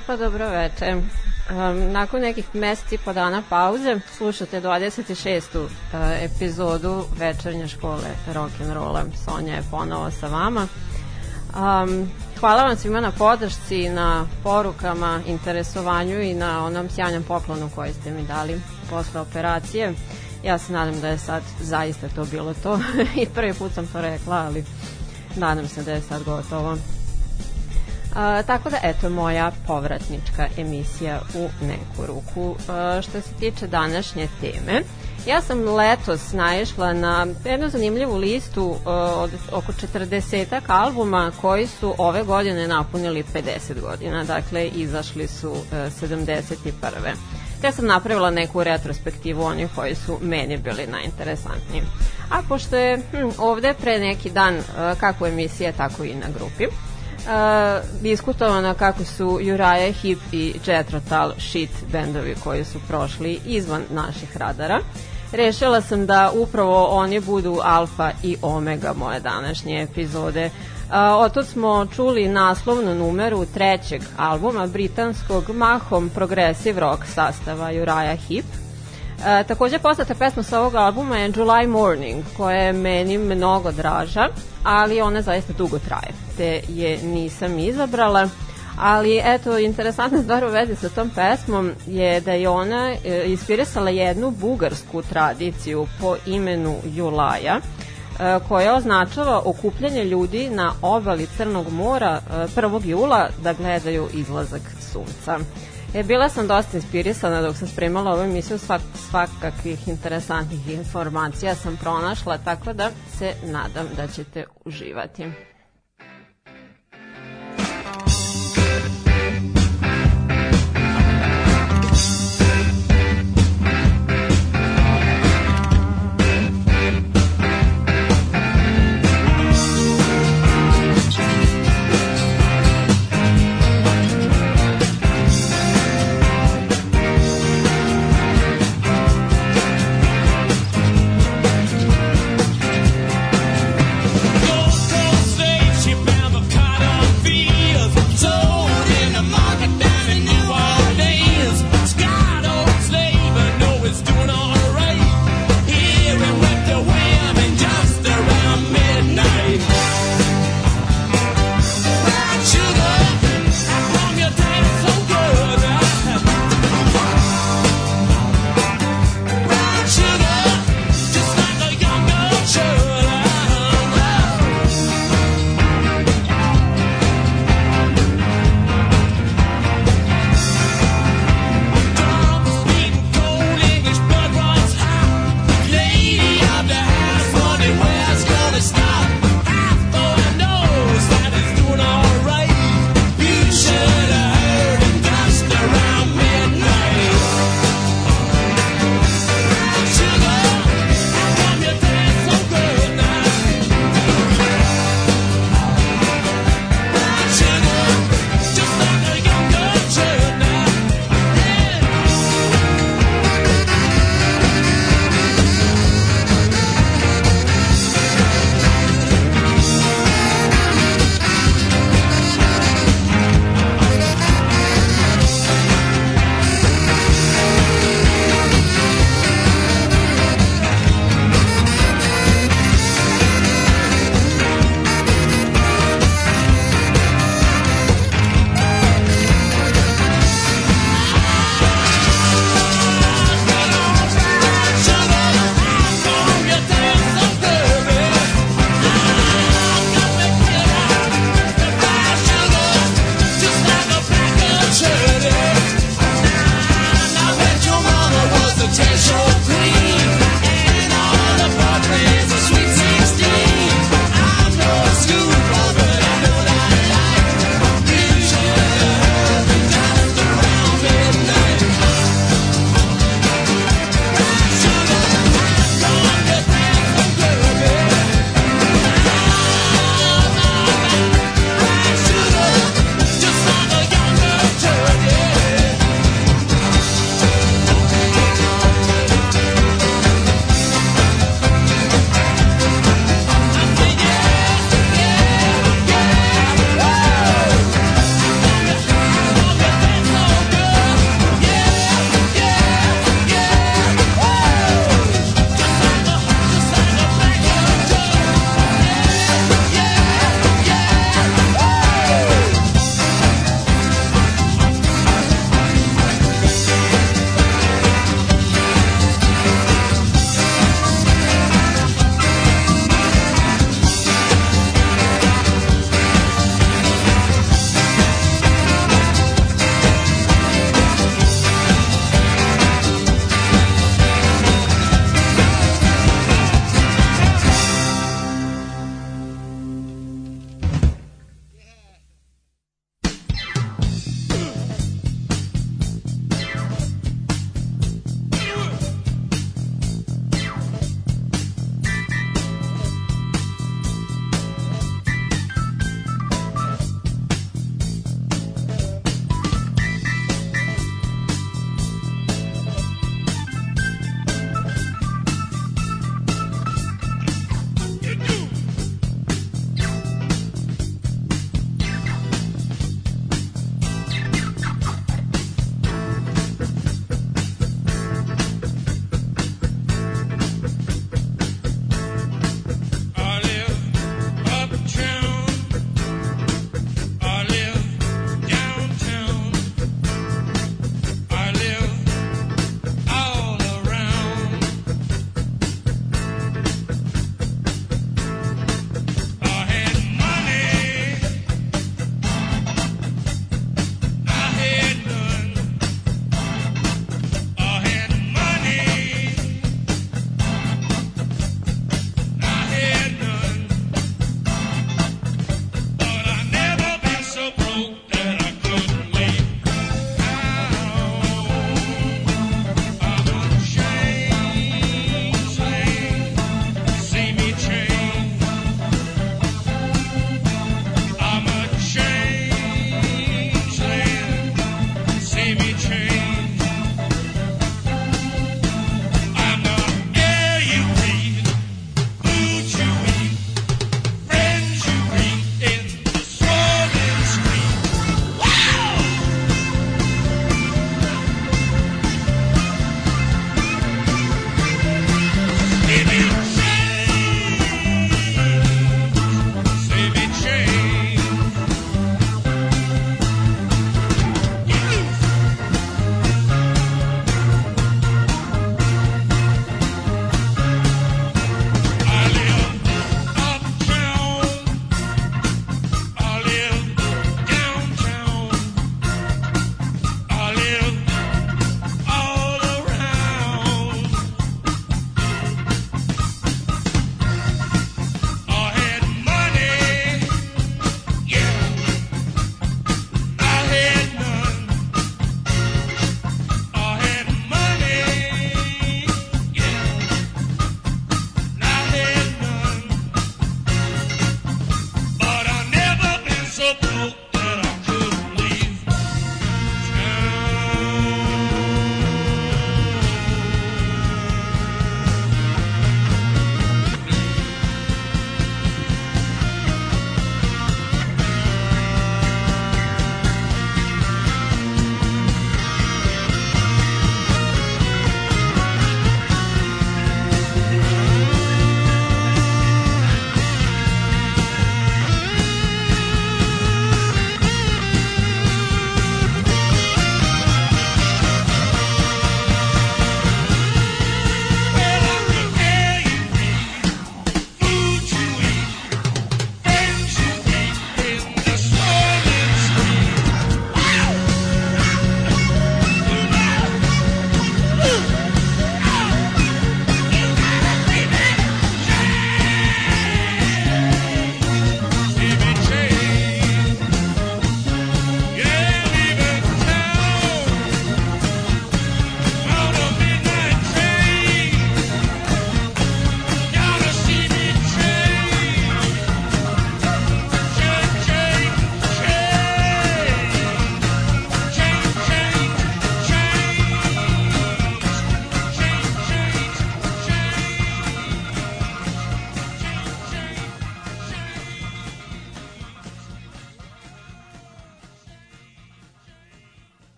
lijepo, dobro večer. Um, nakon nekih meseci po dana pauze slušate 26. Uh, epizodu večernje škole rock'n'rolla. Sonja je ponovo sa vama. Um, hvala vam svima na podršci, na porukama, interesovanju i na onom sjajnom poklonu koji ste mi dali posle operacije. Ja se nadam da je sad zaista to bilo to i prvi put sam to rekla, ali nadam se da je sad gotovo. A, tako da, eto, moja povratnička emisija u neku ruku. A, što se tiče današnje teme, ja sam letos naišla na jednu zanimljivu listu uh, od oko 40 albuma koji su ove godine napunili 50 godina, dakle izašli su uh, 71. Ja sam napravila neku retrospektivu onih koji su meni bili najinteresantniji. A pošto je hm, ovde pre neki dan uh, kako emisija, tako i na grupi, uh, diskutovano kako su Uriah Heep i Jethro Tull shit bendovi koji su prošli izvan naših radara. Rešila sam da upravo oni budu alfa i omega moje današnje epizode. Uh, otud smo čuli naslovnu numeru trećeg albuma britanskog mahom progressive rock sastava Uriah Heep. E, takođe poznata pesma sa ovog albuma je July Morning, koja je meni mnogo draža, ali ona zaista dugo traje, te je nisam izabrala. Ali eto, interesantna stvar u vezi sa tom pesmom je da je ona e, inspirisala jednu bugarsku tradiciju po imenu Julaja, e, koja označava okupljanje ljudi na obali Crnog mora 1. jula da gledaju izlazak sunca. E, bila sam dosta inspirisana dok sam spremala ovu emisiju, svak, svakakvih interesantnih informacija sam pronašla, tako da se nadam da ćete uživati.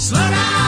Slow down,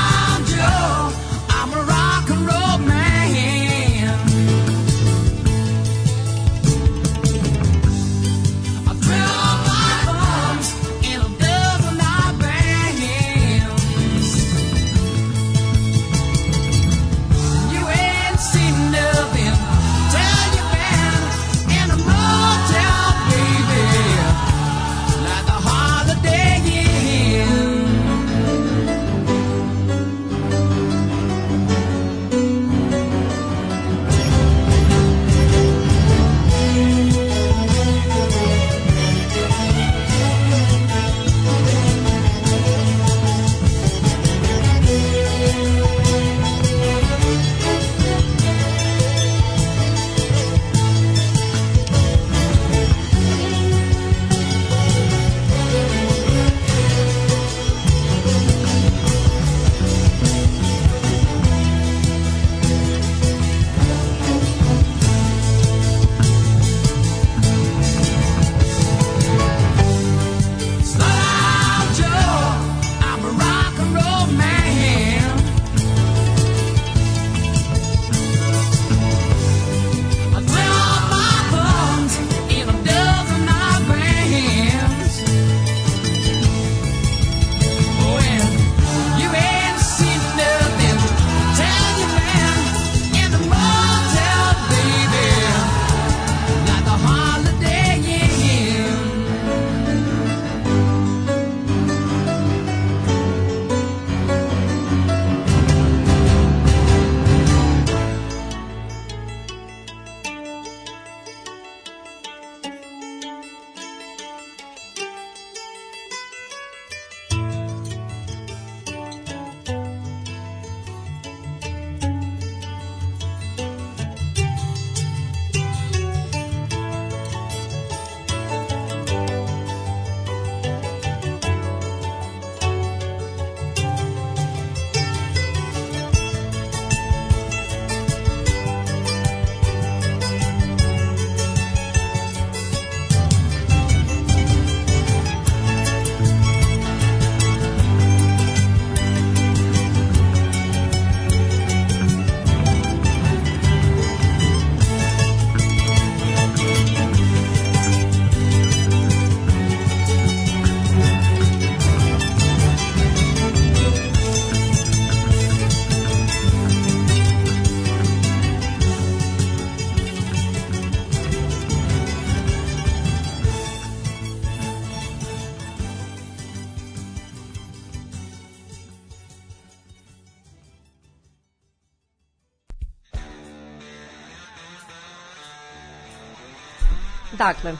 Dakle,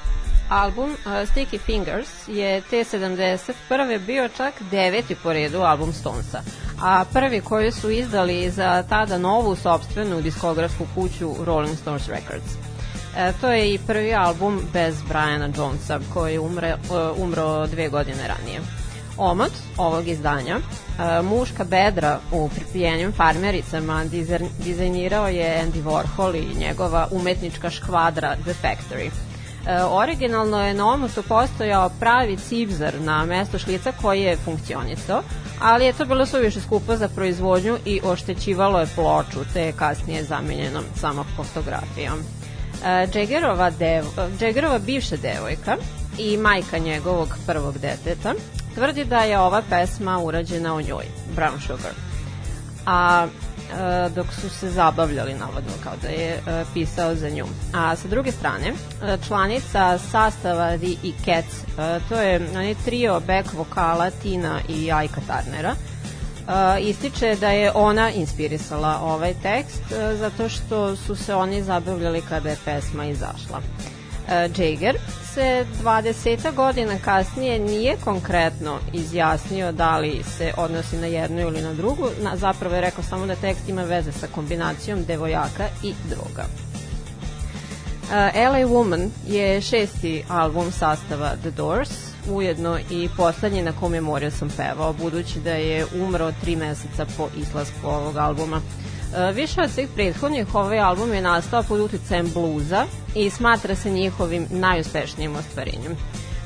album uh, Sticky Fingers je T71 bio čak deveti po redu album Stonesa, a prvi koji su izdali za tada novu sobstvenu diskografsku kuću Rolling Stones Records. E, to je i prvi album bez Briana Jonesa koji je umre, uh, umro dve godine ranije. Omot ovog izdanja, uh, muška bedra u pripijenjem farmericama dizajnirao je Andy Warhol i njegova umetnička škvadra The Factory. E, originalno je na omotu postojao pravi cipzar na mesto šlica koji je funkcionisao, ali je to bilo suviše skupo za proizvodnju i oštećivalo je ploču, te je kasnije zamenjeno samo fotografijom. Jaggerova, dev, Jaggerova bivša devojka i majka njegovog prvog deteta tvrdi da je ova pesma urađena o njoj, Brown Sugar. A dok su se zabavljali navodno kao da je e, pisao za nju. A sa druge strane, e, članica sastava The i Cats, e, to je onaj trio back vokala Tina i Ajka Tarnera, e, ističe da je ona inspirisala ovaj tekst e, zato što su se oni zabavljali kada je pesma izašla. E, Jager se 20 godina kasnije nije konkretno izjasnio da li se odnosi na jednu ili na drugu, na, zapravo je rekao samo da tekst ima veze sa kombinacijom devojaka i droga. Uh, LA Woman je šesti album sastava The Doors, ujedno i poslednji na kom je Morio sam pevao, budući da je umro tri meseca po izlasku ovog albuma. Uh, više od svih prethodnih ovaj album je nastao pod uticajem bluza i smatra se njihovim najuspešnijim ostvarenjem.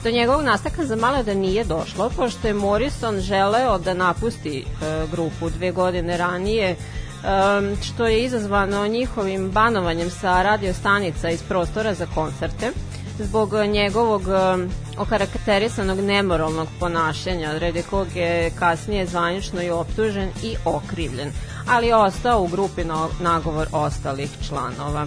Do njegovog nastanka za malo da nije došlo, pošto je Morrison želeo da napusti e, grupu dve godine ranije, um, što je izazvano njihovim banovanjem sa radiostanica iz prostora za koncerte zbog njegovog um, okarakterisanog nemoralnog ponašanja, redi kog je kasnije zvanično i optužen i okrivljen, ali je ostao u grupi na nagovor ostalih članova.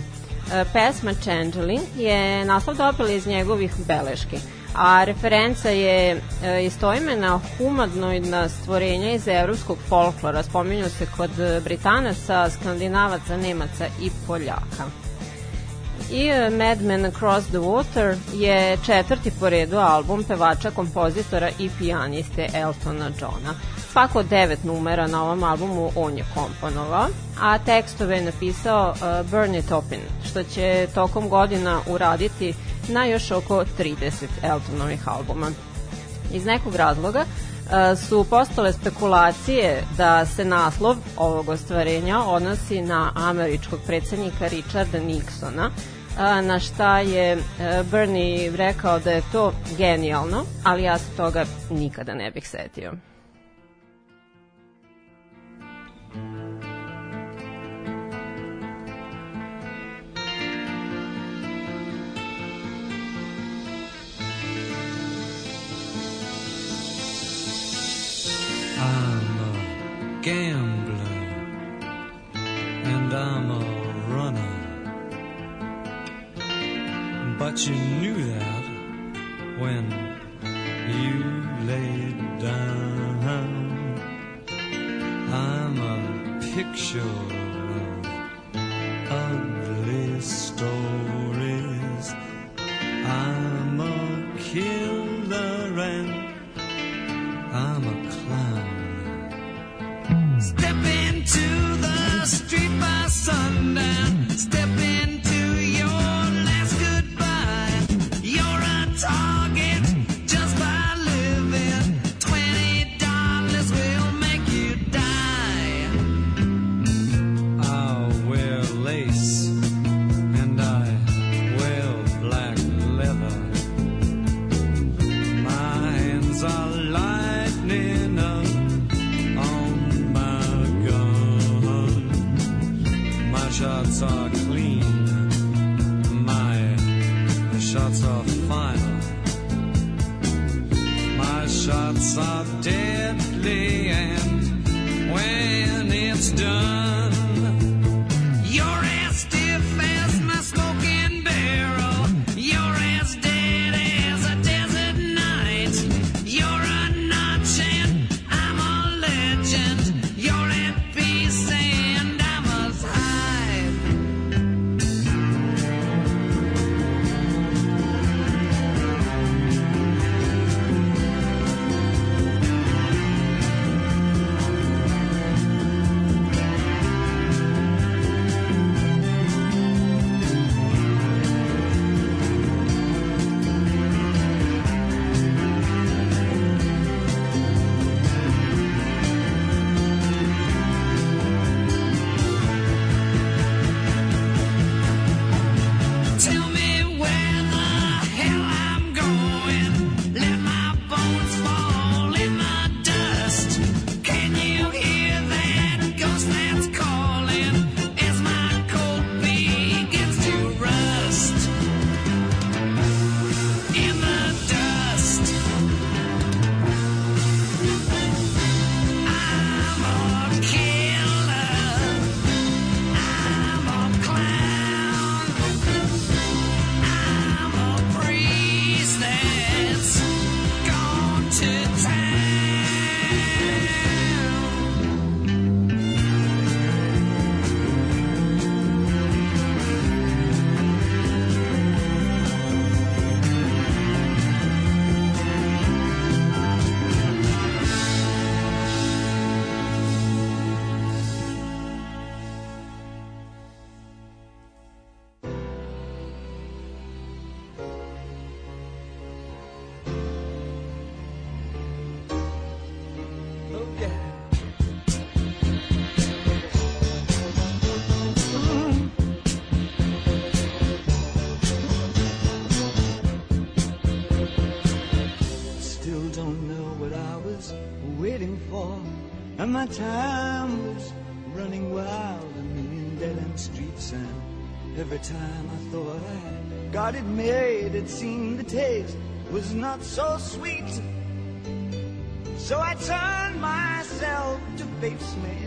E, pesma Changeling je naslov dobila iz njegovih beleški a referenca je e, istoimena humanoidna stvorenja iz evropskog folklora. Spominju se kod Britanaca, Skandinavaca, Nemaca i Poljaka. I e, Mad Men Across the Water je četvrti po redu album pevača, kompozitora i pijaniste Eltona Johna. Svako devet numera na ovom albumu on je komponovao, a tekstove je napisao uh, Bernie Taupin, što će tokom godina uraditi na još oko 30 Eltonovih albuma. Iz nekog razloga uh, su postale spekulacije da se naslov ovog ostvarenja odnosi na američkog predsednika Richarda Nixona, uh, na šta je Bernie rekao da je to genijalno, ali ja se toga nikada ne bih setio. Gambler and I'm a runner. But you knew that when you laid down. I'm a picture of ugly stories. I'm a killer and I'm a street by sundown. Step are deadly, And my time was running wild, a million dead-end streets, and every time I thought I got it made, it seemed the taste was not so sweet. So I turned myself to face me,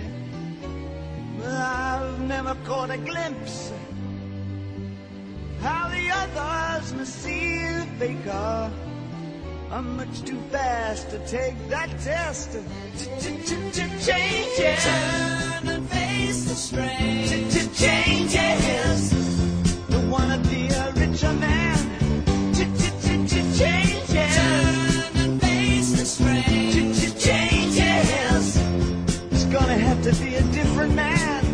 but I've never caught a glimpse of how the others must see the faker. I'm much too fast to take that test. Changes. Turn and face the strain. Changes. Don't wanna be a richer man. Changes. Turn and face the strain. Changes. It's gonna have to be a different man.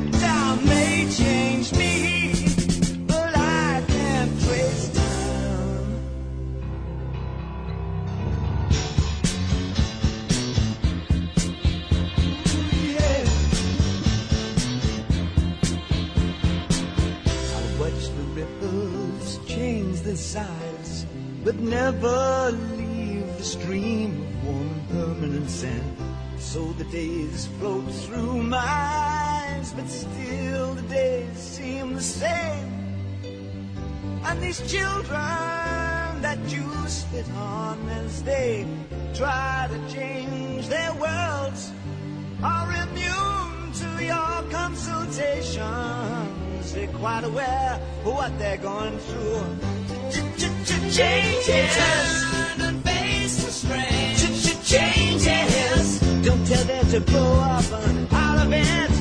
So the days float through my eyes, but still the days seem the same. And these children that you spit on as they try to change their worlds are immune to your consultations. They're quite aware of what they're going through. Changes. Turn and face the strain. to blow up uh, out of it.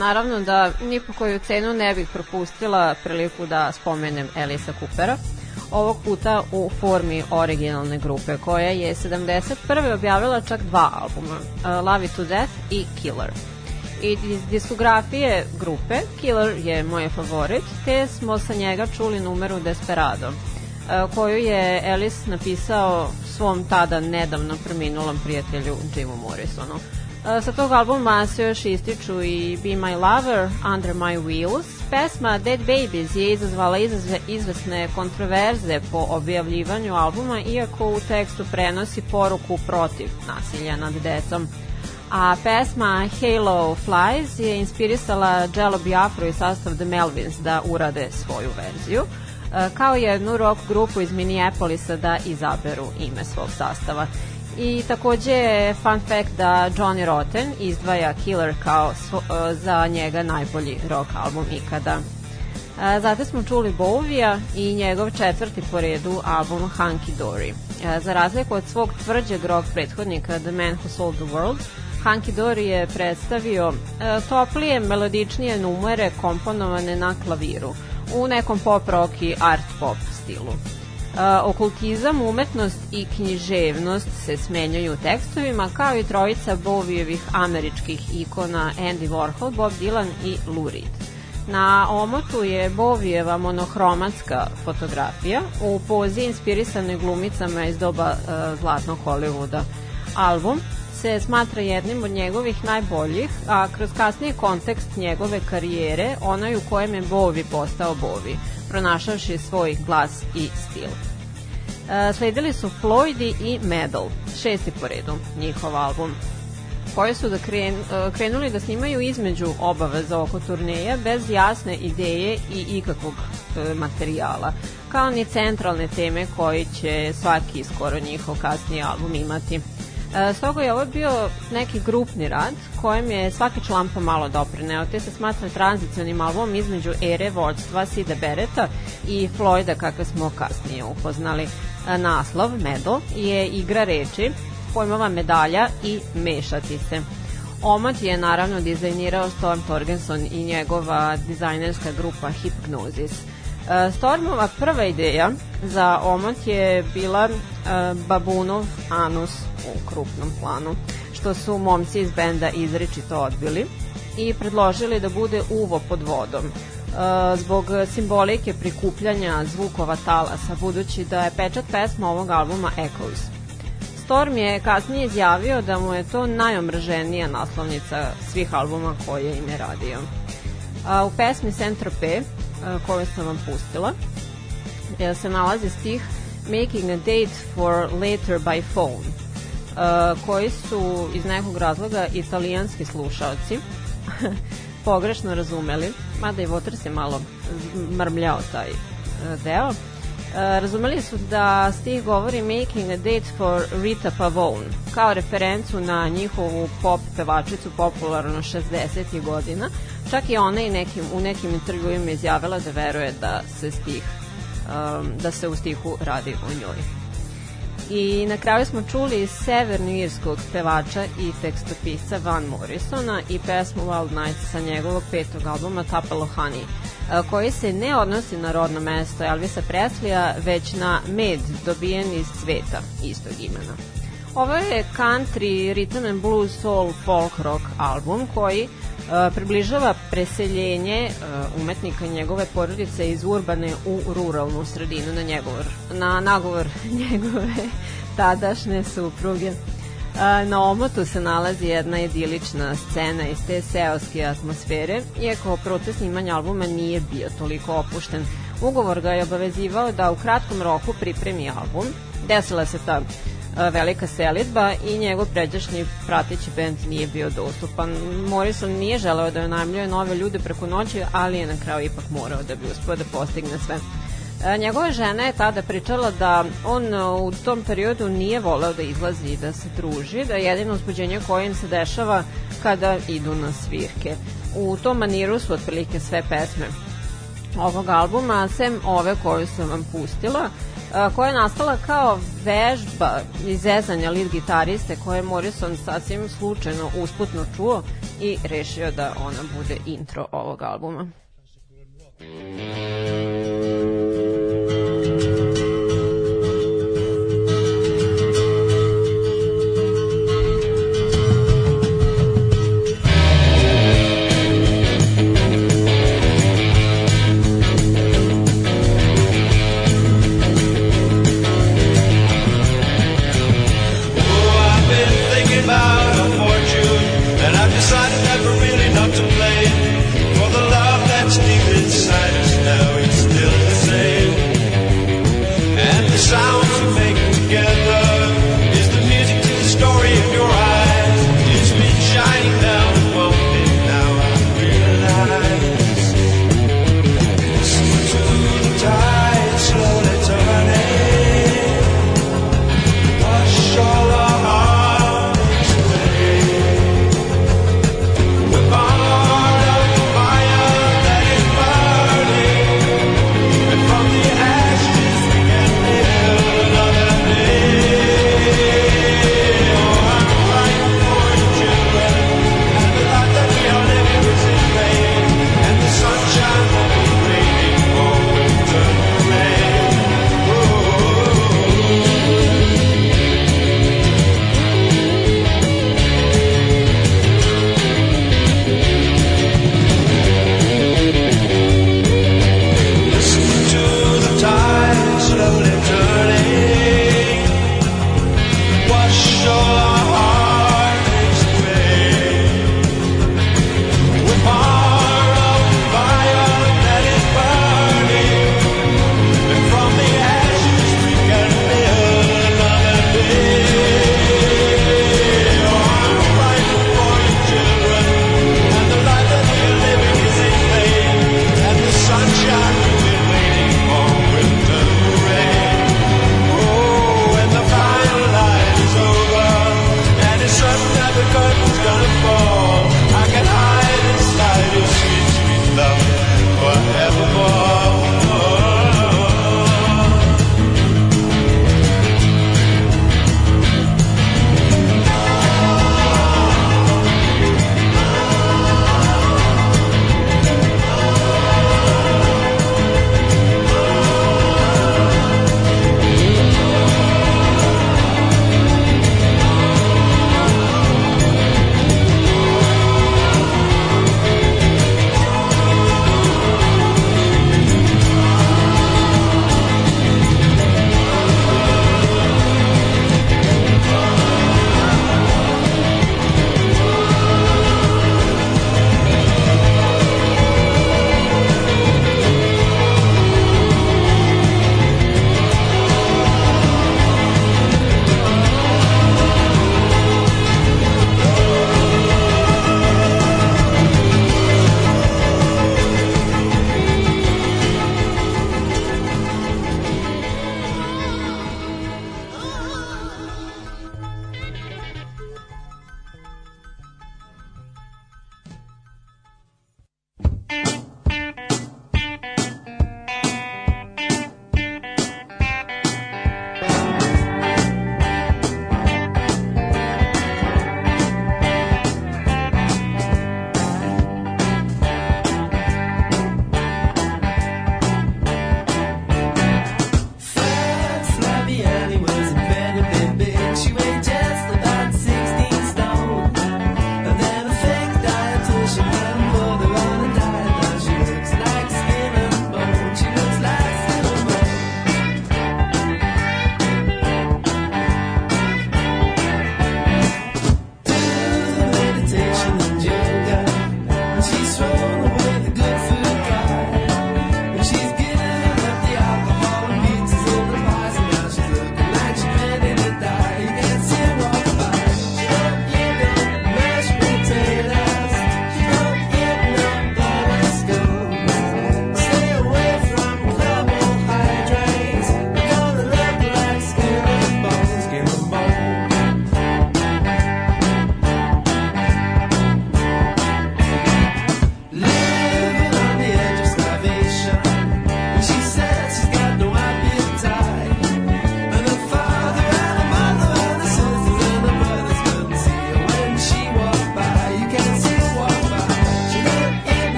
Naravno da ni po koju cenu ne bih propustila priliku da spomenem Elisa Coopera. Ovog puta u formi originalne grupe koja je 71. objavila čak dva albuma, uh, Love It To Death i Killer. I iz diskografije grupe Killer je moj favorit, te smo sa njega čuli numeru Desperado, uh, koju je Ellis napisao svom tada nedavno preminulom prijatelju Jimu Morrisonu. Sa tog albuma se još ističu i Be My Lover, Under My Wheels. Pesma Dead Babies je izazvala izvesne kontroverze po objavljivanju albuma, iako u tekstu prenosi poruku protiv nasilja nad decom. A pesma Halo Flies je inspirisala Jello Biafru i sastav The Melvins da urade svoju verziju kao jednu rock grupu iz Minneapolisa da izaberu ime svog sastava. I takođe je fun fact da Johnny Rotten izdvaja Killer kao svo, e, za njega najbolji rock album ikada. E, Zatim smo čuli Bovija i njegov četvrti po redu album Hunky Dory. E, Za razliku od svog tvrđeg rock prethodnika The Man Who Sold the World, Hunky Dory je predstavio toplije, melodičnije numere komponovane na klaviru u nekom pop rock i art pop stilu. Okultizam, umetnost i književnost se smenjaju u tekstovima, kao i trojica Bovijevih američkih ikona Andy Warhol, Bob Dylan i Lou Reed. Na omotu je Bovijeva monohromatska fotografija u pozi inspirisanoj glumicama iz doba uh, zlatnog Hollywooda. Album se smatra jednim od njegovih najboljih, a kroz kasniji kontekst njegove karijere, onaj u kojem je Bovi postao Bovi, pronašavši svoj glas i stil. E, sledili su Floydi i Medal, šesti po redu njihov album. koji su da kren, e, krenuli da snimaju između obaveza oko turneja bez jasne ideje i ikakvog e, materijala, kao ni centralne teme koji će svaki skoro njihov kasniji album imati. E, stoga je ovo bio neki grupni rad kojem je svaki član pomalo doprineo, te se smatra tranzicionim albumom između ere vođstva Sida Bereta i Floyda kakve smo kasnije upoznali. E, naslov, medal, je igra reči, pojmova medalja i mešati se. Omot je naravno dizajnirao Storm Torgenson i njegova dizajnerska grupa Hypnosis. E, Stormova prva ideja za omot je bila e, babunov anus u krupnom planu, što su momci iz benda izričito odbili i predložili da bude uvo pod vodom e, zbog simbolike prikupljanja zvukova talasa, budući da je pečat pesma ovog albuma Echoes. Storm je kasnije izjavio da mu je to najomrženija naslovnica svih albuma koje im je radio. A, u pesmi Centro P, koju sam vam pustila, se nalazi stih Making a date for later by phone, koji su iz nekog razloga italijanski slušalci pogrešno razumeli, mada i Waters je malo mrmljao taj deo, razumeli su da stih govori Making a date for Rita Pavone, kao referencu na njihovu pop pevačicu popularno 60. godina. Čak i ona i nekim, u nekim intervjuima izjavila da veruje da se stih um, da se u stihu radi o njoj. I na kraju smo čuli severnoirskog pevača i tekstopisca Van Morrisona i pesmu Wild Nights sa njegovog petog albuma Tupelo Honey, koji se ne odnosi na rodno mesto Elvisa Presleya, već na med dobijen iz cveta istog imena. Ovo je country, rhythm and blues, soul, folk rock album koji uh, približava preseljenje umetnika njegove porodice iz urbane u ruralnu sredinu na, njegovor, na nagovor njegove tadašnje supruge. Na omotu se nalazi jedna idilična scena iz te seoske atmosfere, iako proces snimanja albuma nije bio toliko opušten. Ugovor ga je obavezivao da u kratkom roku pripremi album. Desila se ta velika selitba i njegov pređašnji prateći bend nije bio dostupan. Morrison nije želeo da najmljuje nove ljude preko noći, ali je na kraju ipak morao da bi uspio da postigne sve. Njegova žena je tada pričala da on u tom periodu nije voleo da izlazi i da se druži, da je jedino uzbuđenje koje im se dešava kada idu na svirke. U tom maniru su otprilike sve pesme ovog albuma, sem ove koju sam vam pustila, koja je nastala kao vežba izezanja lead gitariste koje je Morrison sasvim slučajno usputno čuo i rešio da ona bude intro ovog albuma. decided not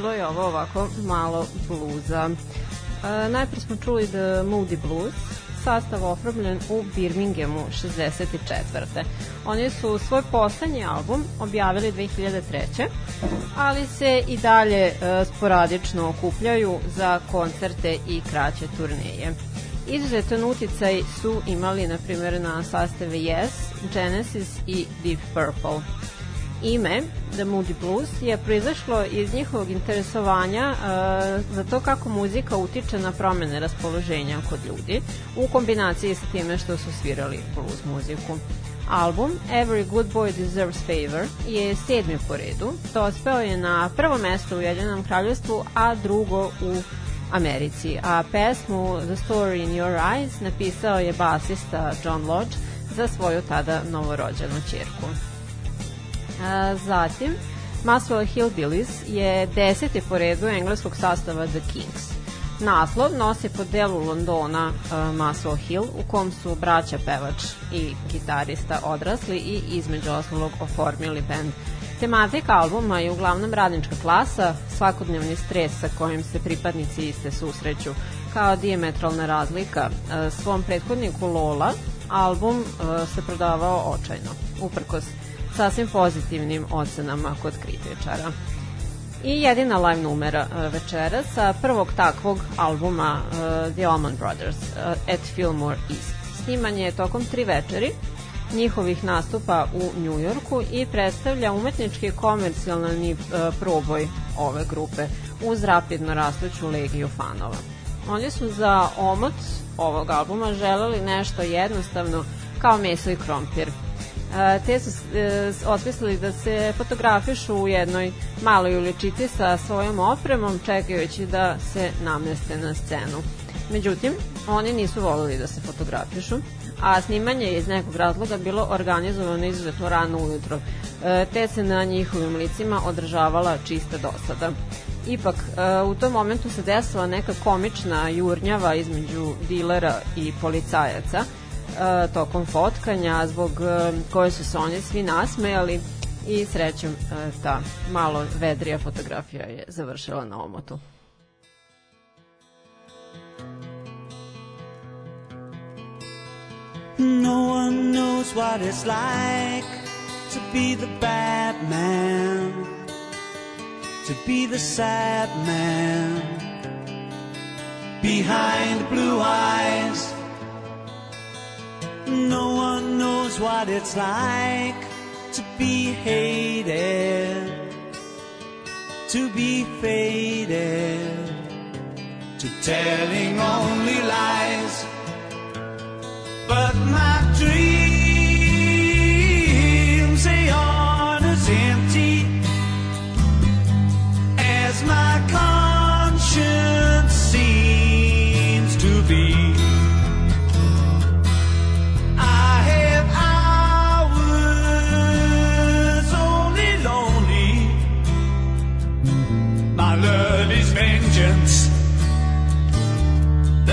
bilo je ovo ovako malo bluza. E, najpre smo čuli The Moody Blues, sastav oformljen u Birminghamu 64. Oni su svoj poslednji album objavili 2003. ali se i dalje e, sporadično okupljaju za koncerte i kraće turneje. Izuzetan uticaj su imali, na primjer, na sastave Yes, Genesis i Deep Purple. Ime, The Moody Blues, je proizašlo iz njihovog interesovanja uh, za to kako muzika utiče na promene raspoloženja kod ljudi, u kombinaciji sa time što su svirali blues muziku. Album Every Good Boy Deserves Favor je sedmi po redu, dospeo je na prvo mesto u Ujedinjenom kraljevstvu, a drugo u Americi, a pesmu The Story in Your Eyes napisao je basista John Lodge za svoju tada novorođenu čerku. Zatim, Maswell Hillbillies je deseti po redu engleskog sastava The Kings. Naslov nosi po delu Londona uh, Maswell Hill, u kom su braća pevač i gitarista odrasli i između osnovog oformili band. Tematika albuma je uglavnom radnička klasa, svakodnevni stres sa kojim se pripadnici iste susreću, kao diametralna razlika. Uh, svom prethodniku Lola album uh, se prodavao očajno, uprkos sasvim pozitivnim ocenama kod kritičara. I jedina live numera uh, večera sa prvog takvog albuma uh, The Allman Brothers uh, at Fillmore East. Snimanje je tokom tri večeri njihovih nastupa u Njujorku i predstavlja umetnički komercijalni e, proboj ove grupe uz rapidno rastuću legiju fanova. Oni su za omot ovog albuma želeli nešto jednostavno kao meso i krompir. Te su e, osmislili da se fotografišu u jednoj maloj uličici sa svojom opremom čekajući da se nameste na scenu. Međutim, oni nisu volili da se fotografišu, a snimanje je iz nekog razloga bilo organizovano izuzetno rano ujutro, e, te se na njihovim licima održavala čista dosada. Ipak, e, u tom momentu se desila neka komična jurnjava između dilera i policajaca tokom fotkanja, zbog koje su se oni svi nasmejali i srećem ta malo vedrija fotografija je završila na omotu. No one knows what it's like to be the bad man, to be the sad man behind blue eyes. No one knows what it's like to be hated, to be faded, to telling only lies. But my dreams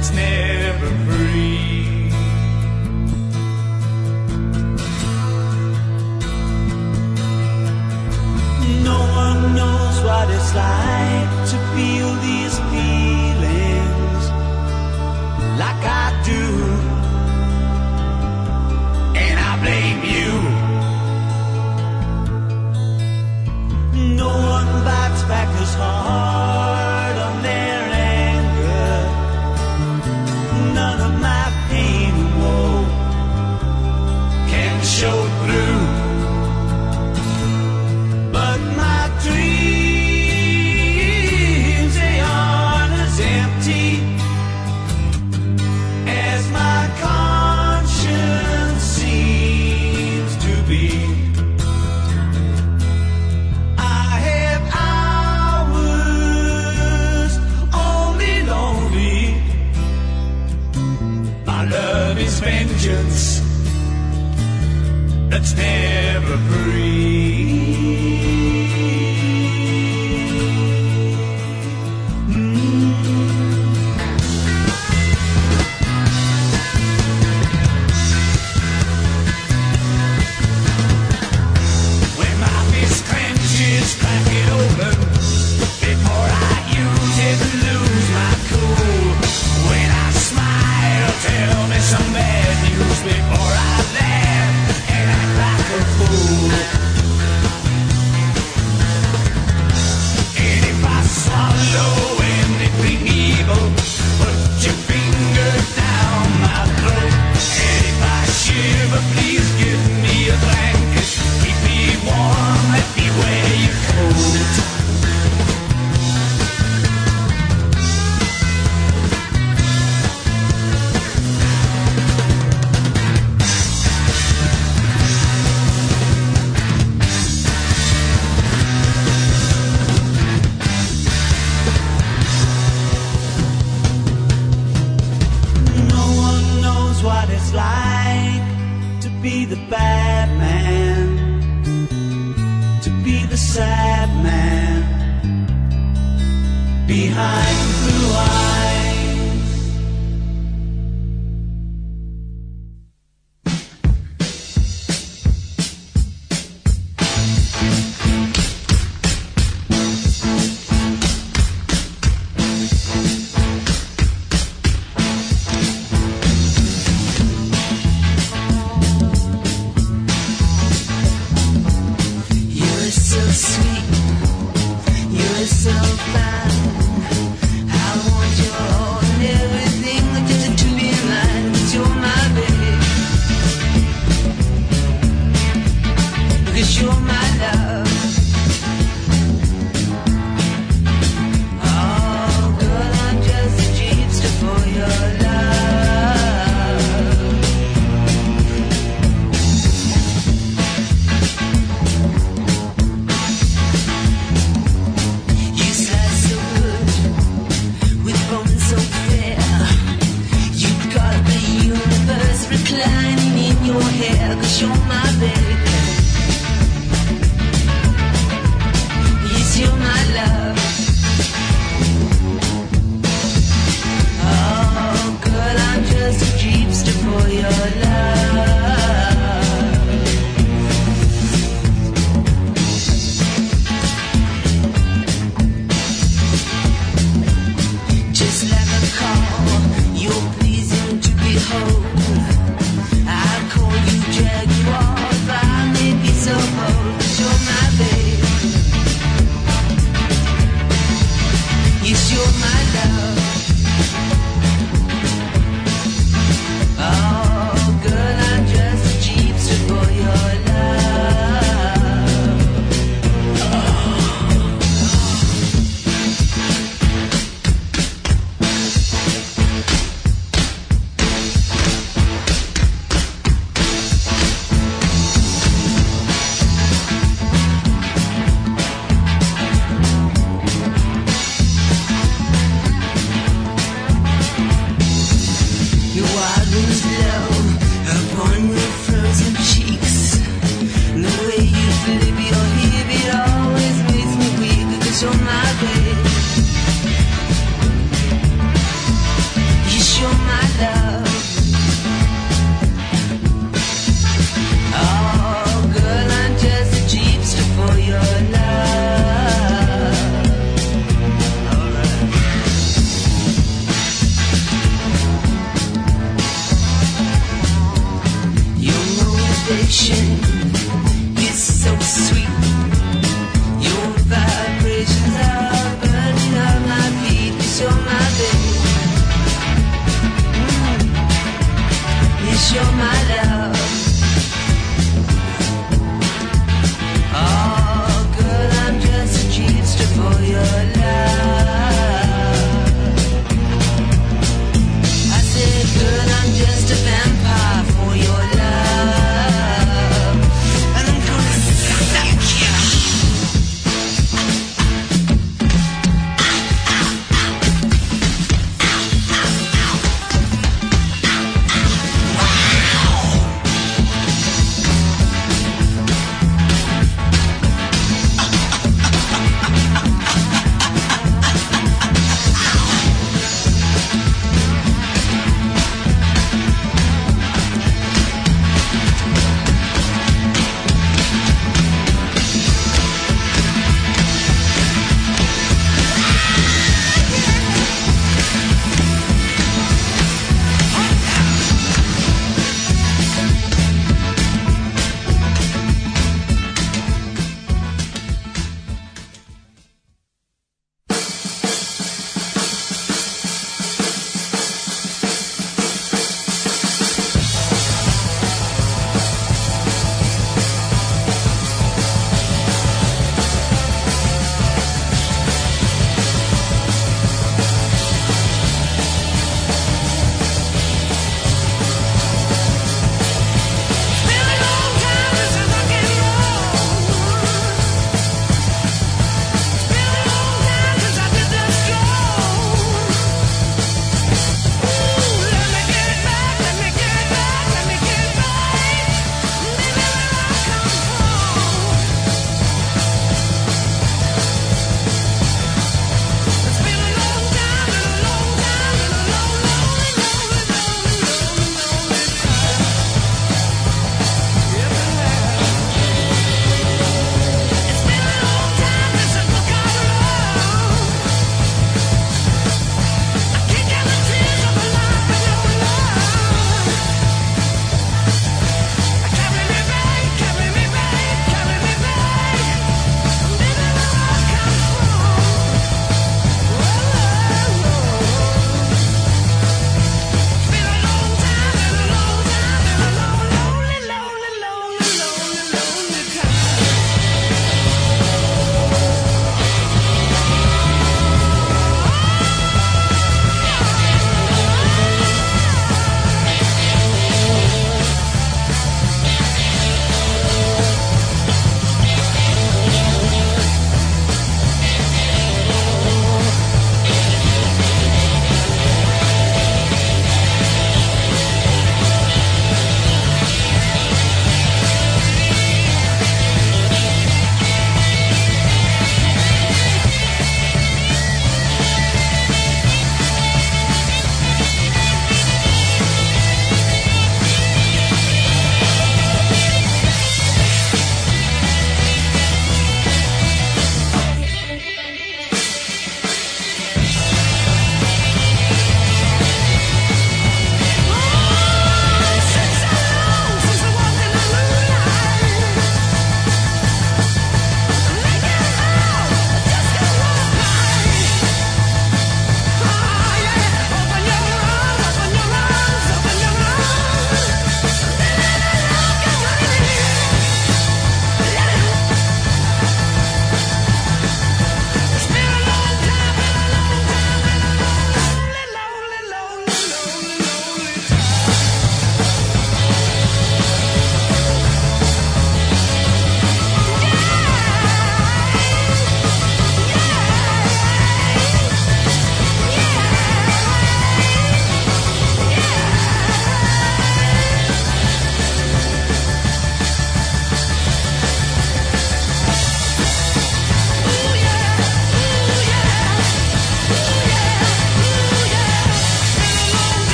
it's near.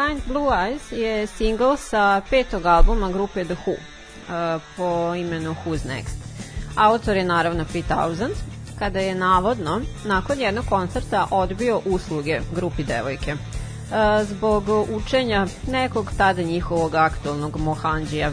Behind Blue Eyes je single sa petog albuma grupe The Who uh, po imenu Who's Next. Autor je naravno Pete Townsend, kada je navodno nakon jednog koncerta odbio usluge grupi devojke uh, zbog učenja nekog tada njihovog aktualnog mohanđija.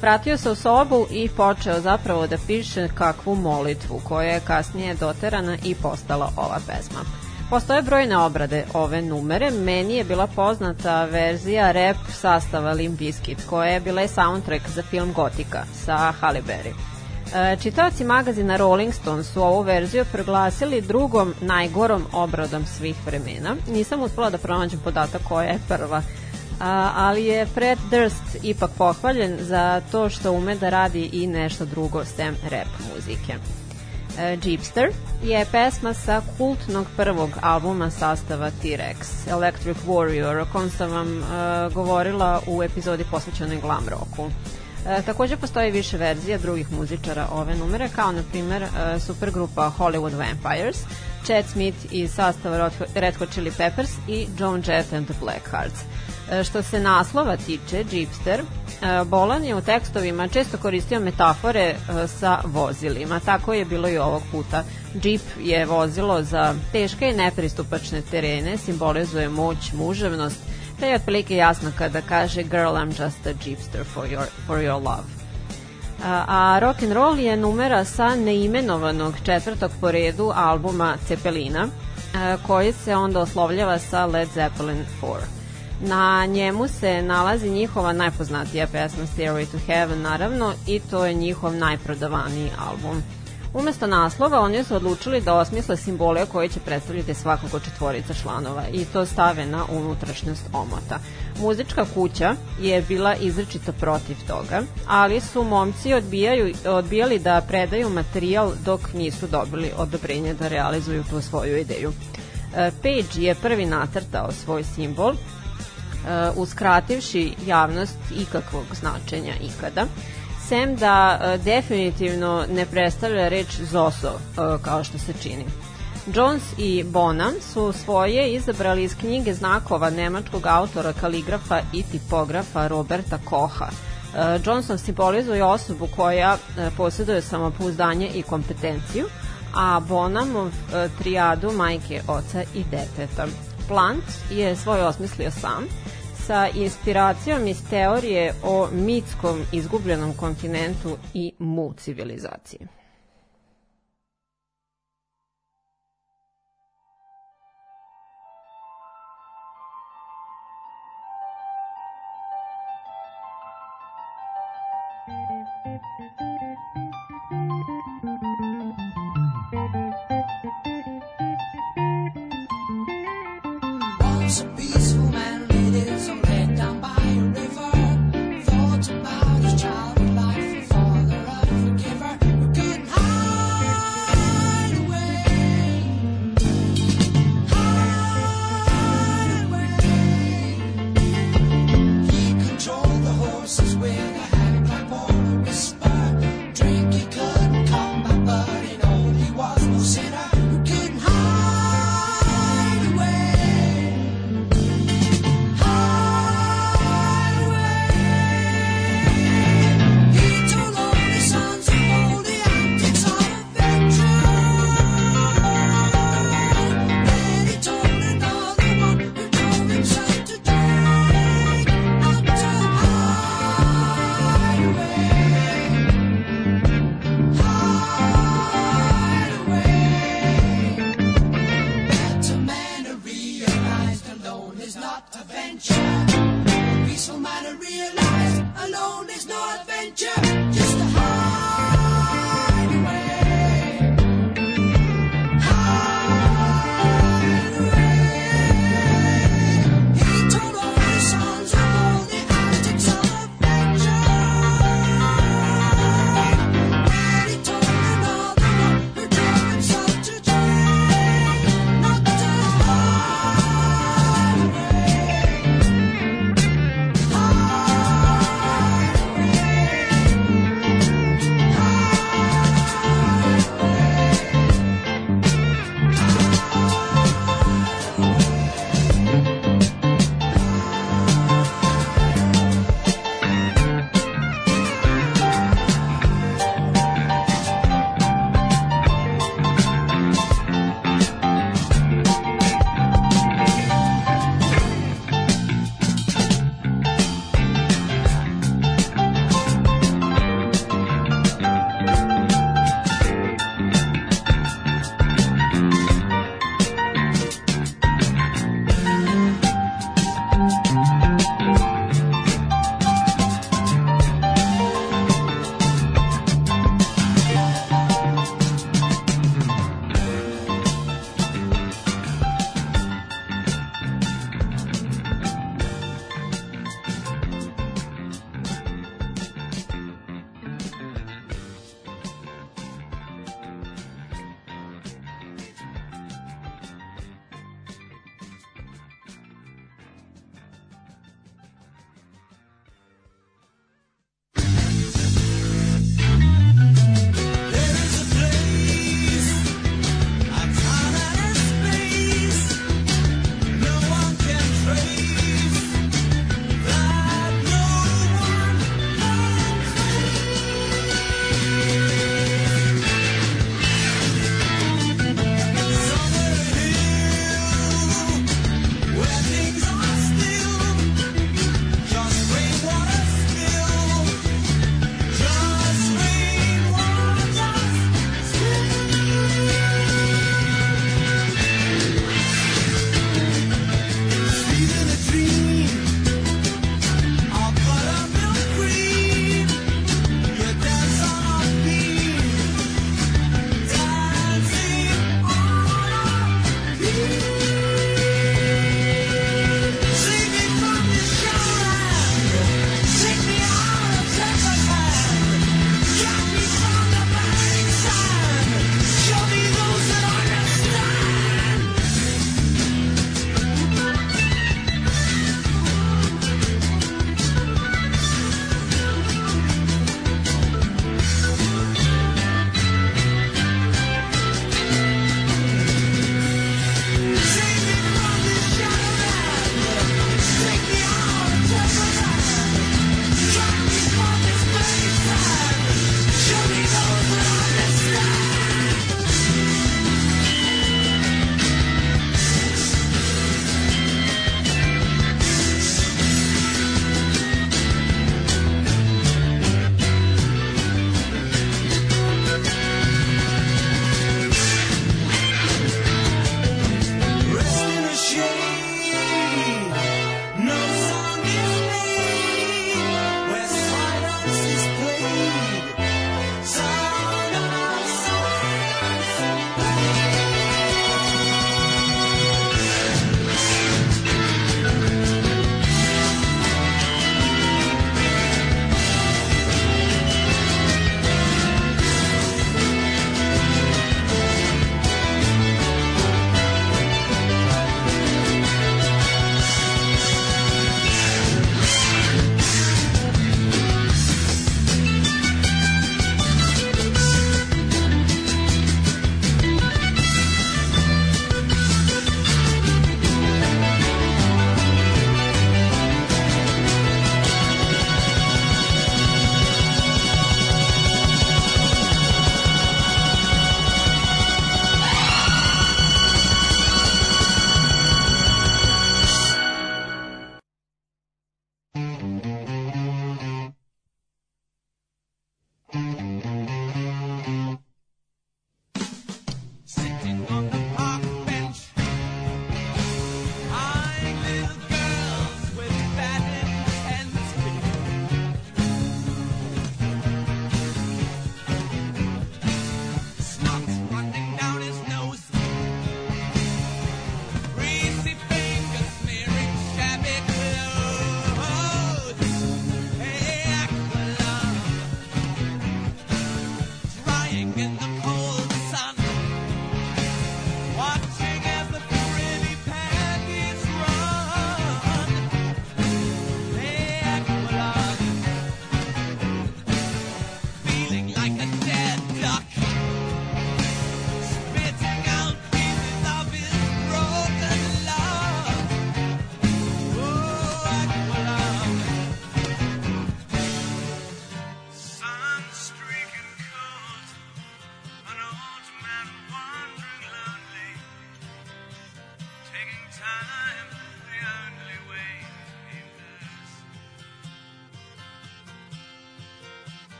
Vratio se u sobu i počeo zapravo da piše kakvu molitvu koja je kasnije doterana i postala ova pesma. Postoje brojne obrade ove numere. Meni je bila poznata verzija rap sastava Limp Bizkit, koja je bila soundtrack za film Gotika sa Halle Berry. E, čitaoci magazina Rolling Stone su ovu verziju proglasili drugom najgorom obradom svih vremena. Nisam uspela da pronađem podatak koja je prva, ali je Fred Durst ipak pohvaljen za to što ume da radi i nešto drugo sem rap muzike. E, Jeepster je pesma sa kultnog prvog albuma sastava T-Rex, Electric Warrior, o kom sam vam e, govorila u epizodi posvećenoj glam rocku. E, takođe postoji više verzija drugih muzičara ove numere, kao na primer e, supergrupa Hollywood Vampires, Chad Smith iz sastava Red Hot Chili Peppers i Joan Jett and the Blackhearts. E, što se naslova tiče, Jeepster, e, Bolan je u tekstovima često koristio metafore e, sa vozilima, tako je bilo i ovog puta. Jeep je vozilo za teške i nepristupačne terene, simbolizuje moć, muževnost, te je otprilike jasno kada kaže Girl, I'm just a Jeepster for your, for your love. A, a rock and roll je numera sa neimenovanog četvrtog po redu albuma Cepelina, koji se onda oslovljava sa Led Zeppelin 4. Na njemu se nalazi njihova najpoznatija pesma Stairway to Heaven, naravno, i to je njihov najprodavaniji album. Umesto naslova, oni su odlučili da osmisle simbole koji će predstavljati svakog od četvorica članova i to stave na unutrašnjost omota. Muzička kuća je bila izrečito protiv toga, ali su momci odbijaju, odbijali da predaju materijal dok nisu dobili odobrenje da realizuju tu svoju ideju. E, Page je prvi nacrtao svoj simbol, uskrativši javnost ikakvog značenja ikada sem da uh, definitivno ne predstavlja reč Zoso uh, kao što se čini. Jones i Bonham su svoje izabrali iz knjige znakova nemačkog autora, kaligrafa i tipografa Roberta Koha. Uh, Johnson simbolizuje osobu koja uh, posjeduje samopouzdanje i kompetenciju, a Bonhamov uh, trijadu majke, oca i deteta. Plant je svoj osmislio sam, sa inspiracijom iz teorije o mitskom izgubljenom kontinentu i mu civilizaciji. Once a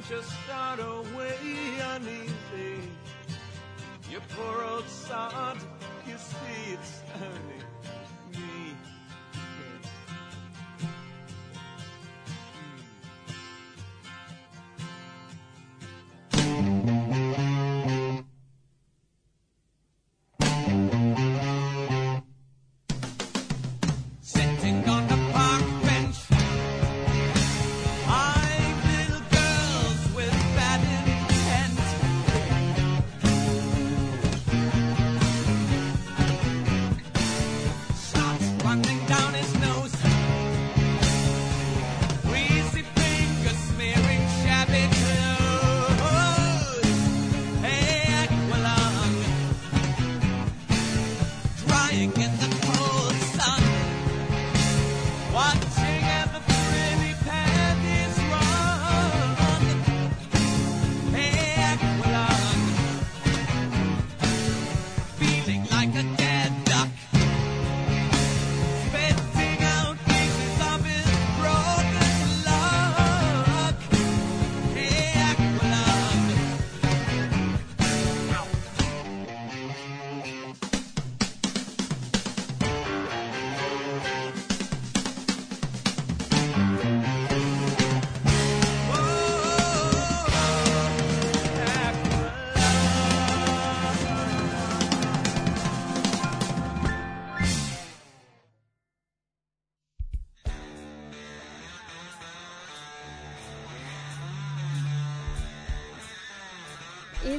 and just start away uneasy. You poor old sod, you see it's early.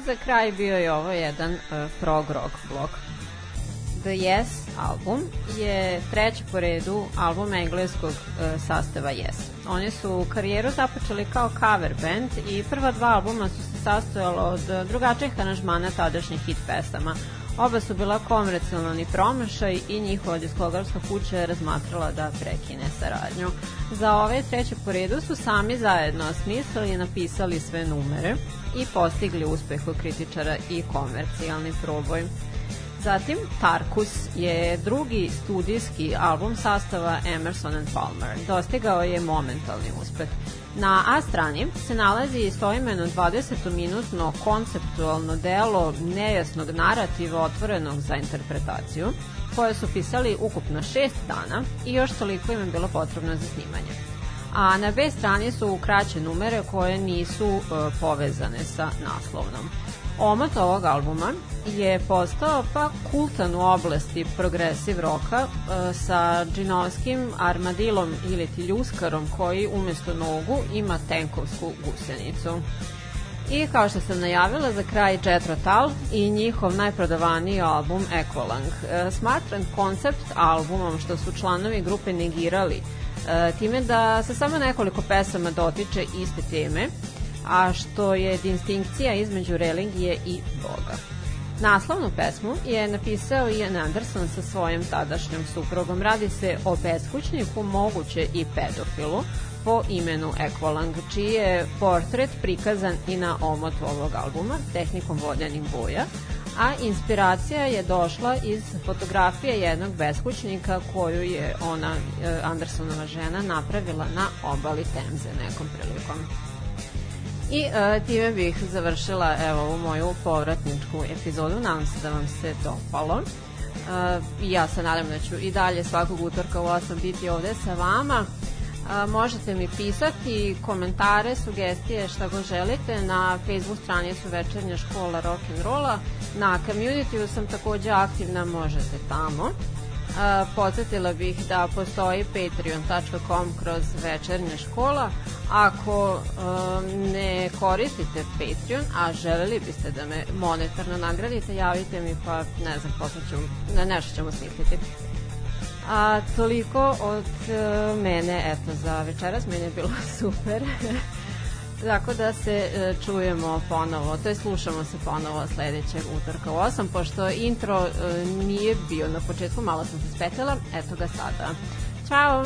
Za kraj bio je ovo jedan uh, prog rock blok. The Yes album je treći po redu album engleskog uh, sastava Yes. Oni su karijeru započeli kao cover band i prva dva albuma su se sastojala od drugačijih aranžmana tadašnjih hit pesama. Oba su bila komercijalni promašaj i njihova diskografska kuća je razmatrala da prekine saradnju. Za ove treće po redu su sami zajedno smislili i napisali sve numere i postigli uspeh kod kritičara i komercijalni proboj. Zatim, Tarkus je drugi studijski album sastava Emerson and Palmer. Dostigao je momentalni uspeh. Na A strani se nalazi istoimeno 20-minutno konceptualno delo nejasnog narativa otvorenog za interpretaciju, koje su pisali ukupno šest dana i još toliko im je bilo potrebno za snimanje. A na B strani su kraće numere koje nisu e, povezane sa naslovnom. Omot ovog albuma je postao pa kultan u oblasti progresiv roka e, sa džinovskim armadilom ili ti ljuskarom koji umesto nogu ima tenkovsku gusenicu. I kao što sam najavila za kraj Jethro Tull i njihov najprodavaniji album Equalang. E, smatram koncept albumom što su članovi grupe negirali time da se samo nekoliko pesama dotiče iste teme, a što je distinkcija između religije i Boga. Naslovnu pesmu je napisao Ian Anderson sa svojim tadašnjom suprugom. Radi se o beskućniku, moguće i pedofilu, po imenu Ekvalang, čiji je portret prikazan i na omot ovog albuma, tehnikom vodjanih boja, a inspiracija je došla iz fotografije jednog beskućnika koju je ona, e, Andersonova žena, napravila na obali Temze nekom prilikom. I e, time bih završila evo ovu moju povratničku epizodu. Nadam se da vam se dopalo. E, ja se nadam da ću i dalje svakog utorka u 8 biti ovde sa vama. A, možete mi pisati komentare, sugestije, šta god želite na Facebook stranicu Večernja škola rock'n'rolla. Na community sam takođe aktivna, možete tamo. A, podsjetila bih da postoji patreon.com kroz večernja škola. Ako a, ne koristite Patreon, a želeli biste da me monetarno nagradite, javite mi pa ne znam, poslaću, na nešto ćemo smisliti. A toliko od e, mene, eto, za večeras, meni je bilo super. Tako da se e, čujemo ponovo, to je slušamo se ponovo sledećeg utorka u 8, pošto intro e, nije bio na početku, malo sam se spetela, eto ga sada. Ćao!